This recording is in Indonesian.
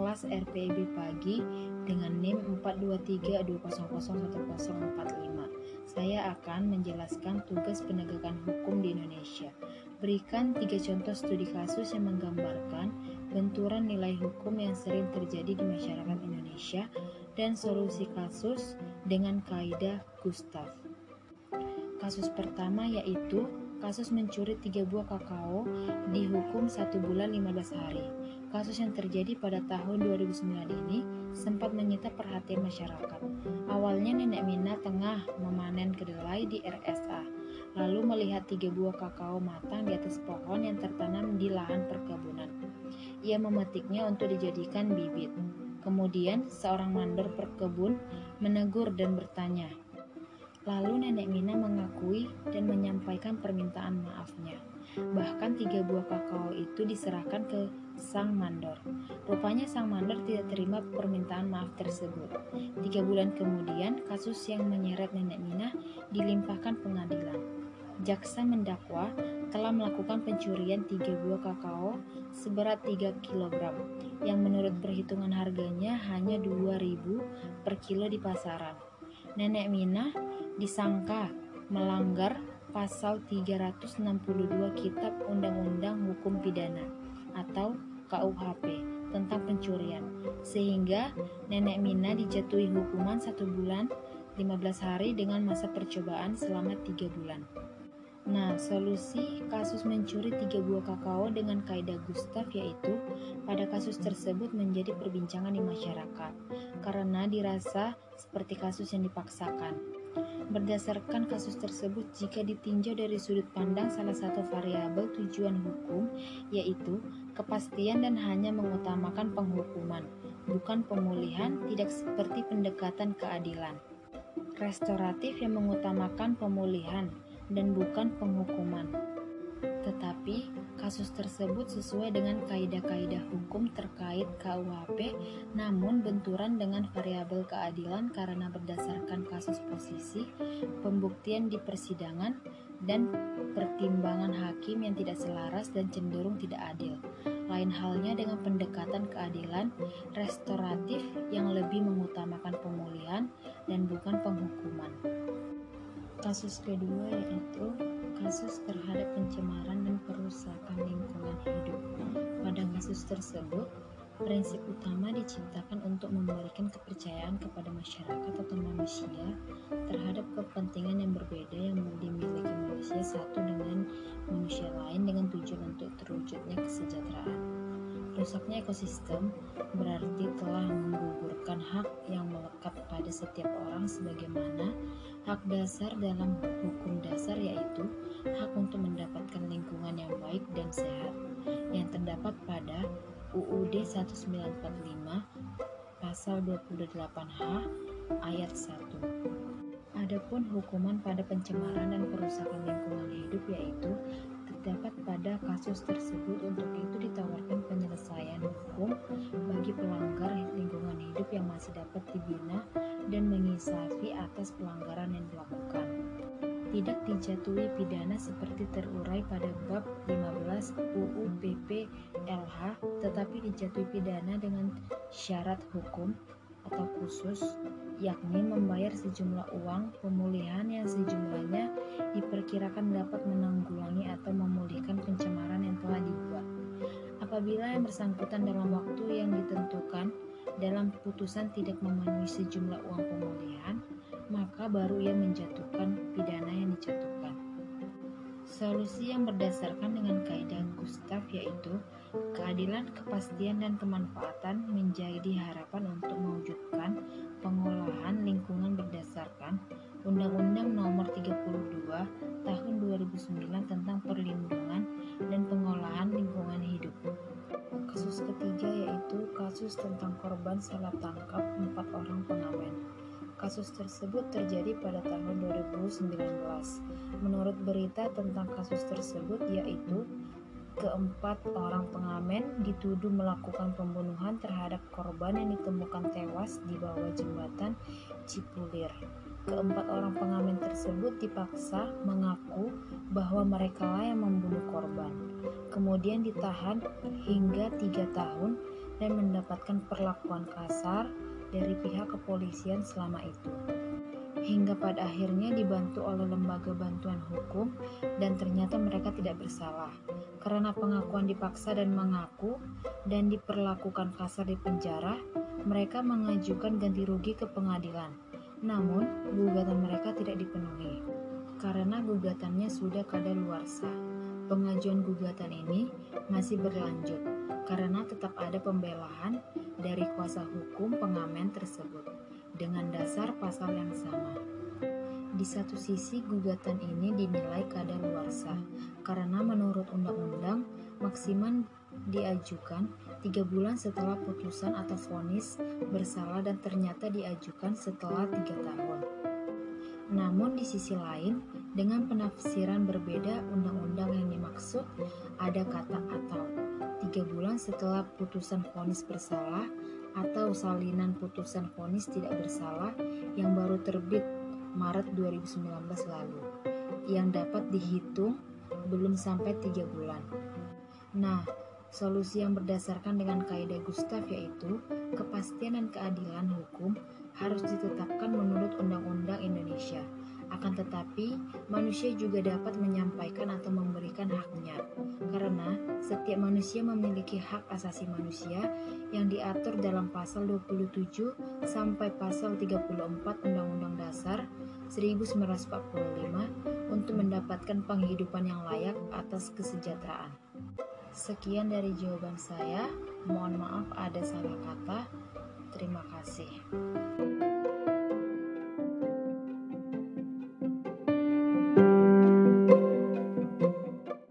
kelas RPIB pagi dengan NIM 42320010045. Saya akan menjelaskan tugas penegakan hukum di Indonesia. Berikan tiga contoh studi kasus yang menggambarkan benturan nilai hukum yang sering terjadi di masyarakat Indonesia dan solusi kasus dengan kaidah Gustav. Kasus pertama yaitu kasus mencuri tiga buah kakao dihukum satu bulan 15 hari. Kasus yang terjadi pada tahun 2009 ini sempat menyita perhatian masyarakat. Awalnya nenek Mina tengah memanen kedelai di RSA, lalu melihat tiga buah kakao matang di atas pohon yang tertanam di lahan perkebunan. Ia memetiknya untuk dijadikan bibit. Kemudian seorang mandor perkebun menegur dan bertanya. Lalu nenek Mina mengakui dan menyampaikan permintaan maafnya. Bahkan tiga buah kakao itu diserahkan ke sang mandor. Rupanya sang mandor tidak terima permintaan maaf tersebut. Tiga bulan kemudian, kasus yang menyeret nenek Mina dilimpahkan pengadilan. Jaksa mendakwa telah melakukan pencurian tiga buah kakao seberat 3 kg yang menurut perhitungan harganya hanya 2000 per kilo di pasaran. Nenek Mina disangka melanggar pasal 362 Kitab Undang-Undang Hukum Pidana atau KUHP tentang pencurian sehingga Nenek Mina dijatuhi hukuman satu bulan 15 hari dengan masa percobaan selama tiga bulan. Nah, solusi kasus mencuri tiga buah kakao dengan kaidah Gustav yaitu pada kasus tersebut menjadi perbincangan di masyarakat karena dirasa seperti kasus yang dipaksakan. Berdasarkan kasus tersebut, jika ditinjau dari sudut pandang salah satu variabel tujuan hukum, yaitu kepastian dan hanya mengutamakan penghukuman, bukan pemulihan, tidak seperti pendekatan keadilan. Restoratif yang mengutamakan pemulihan dan bukan penghukuman. Tetapi, kasus tersebut sesuai dengan kaidah-kaidah hukum terkait KUHP, namun benturan dengan variabel keadilan karena berdasarkan kasus posisi, pembuktian di persidangan, dan pertimbangan hakim yang tidak selaras dan cenderung tidak adil. Lain halnya dengan pendekatan keadilan restoratif yang lebih mengutamakan pemulihan dan bukan penghukuman. Kasus kedua yaitu kasus terhadap pencemaran dan perusakan lingkungan hidup. Pada kasus tersebut, prinsip utama diciptakan untuk memberikan kepercayaan kepada masyarakat atau manusia terhadap kepentingan yang berbeda yang dimiliki manusia satu dengan manusia lain dengan tujuan untuk terwujudnya kesejahteraan. Rusaknya ekosistem berarti telah menggugurkan hak yang melekat pada setiap orang sebagaimana hak dasar dalam hukum dasar yaitu hak untuk mendapatkan lingkungan yang baik dan sehat yang terdapat pada UUD 1945 pasal 28H ayat 1. Adapun hukuman pada pencemaran dan perusakan lingkungan hidup yaitu terdapat pada kasus tersebut untuk itu ditawarkan penyelesaian hukum bagi pelanggar lingkungan hidup yang masih dapat dibina dan mengisafi atas pelanggaran yang dilakukan. Tidak dijatuhi pidana seperti terurai pada bab 15 UU PP LH tetapi dijatuhi pidana dengan syarat hukum atau khusus yakni membayar sejumlah uang pemulihan yang sejumlahnya diperkirakan dapat menanggulangi atau memulihkan pencemaran yang telah dibuat apabila yang bersangkutan dalam waktu yang ditentukan dalam putusan tidak memenuhi sejumlah uang pemulihan maka baru ia menjatuhkan pidana yang dijatuhkan. Solusi yang berdasarkan dengan kaidah Gustav yaitu keadilan, kepastian, dan kemanfaatan menjadi harapan untuk mewujudkan pengolahan lingkungan berdasarkan Undang-Undang Nomor 32 Tahun 2009 tentang Perlindungan dan Pengolahan Lingkungan Hidup. Kasus ketiga yaitu kasus tentang korban salah tangkap empat orang pengamen. Kasus tersebut terjadi pada tahun 2019. Menurut berita tentang kasus tersebut yaitu keempat orang pengamen dituduh melakukan pembunuhan terhadap korban yang ditemukan tewas di bawah jembatan Cipulir. Keempat orang pengamen tersebut dipaksa mengaku bahwa mereka lah yang membunuh korban. Kemudian ditahan hingga tiga tahun dan mendapatkan perlakuan kasar dari pihak kepolisian selama itu. Hingga pada akhirnya dibantu oleh lembaga bantuan hukum dan ternyata mereka tidak bersalah. Karena pengakuan dipaksa dan mengaku dan diperlakukan kasar di penjara, mereka mengajukan ganti rugi ke pengadilan. Namun, gugatan mereka tidak dipenuhi karena gugatannya sudah kadaluarsa. Pengajuan gugatan ini masih berlanjut karena tetap ada pembelaan dari kuasa hukum pengamen tersebut dengan dasar pasal yang sama. Di satu sisi, gugatan ini dinilai kadaluarsa karena menurut undang-undang maksimal diajukan tiga bulan setelah putusan atau vonis bersalah dan ternyata diajukan setelah tiga tahun. Namun di sisi lain, dengan penafsiran berbeda undang-undang yang dimaksud ada kata atau tiga bulan setelah putusan vonis bersalah atau salinan putusan vonis tidak bersalah yang baru terbit Maret 2019 lalu yang dapat dihitung belum sampai tiga bulan. Nah, Solusi yang berdasarkan dengan kaidah Gustav yaitu kepastian dan keadilan hukum harus ditetapkan menurut Undang-Undang Indonesia. Akan tetapi, manusia juga dapat menyampaikan atau memberikan haknya. Karena setiap manusia memiliki hak asasi manusia yang diatur dalam pasal 27 sampai pasal 34 Undang-Undang Dasar 1945 untuk mendapatkan penghidupan yang layak atas kesejahteraan. Sekian dari jawaban saya. Mohon maaf ada salah kata. Terima kasih.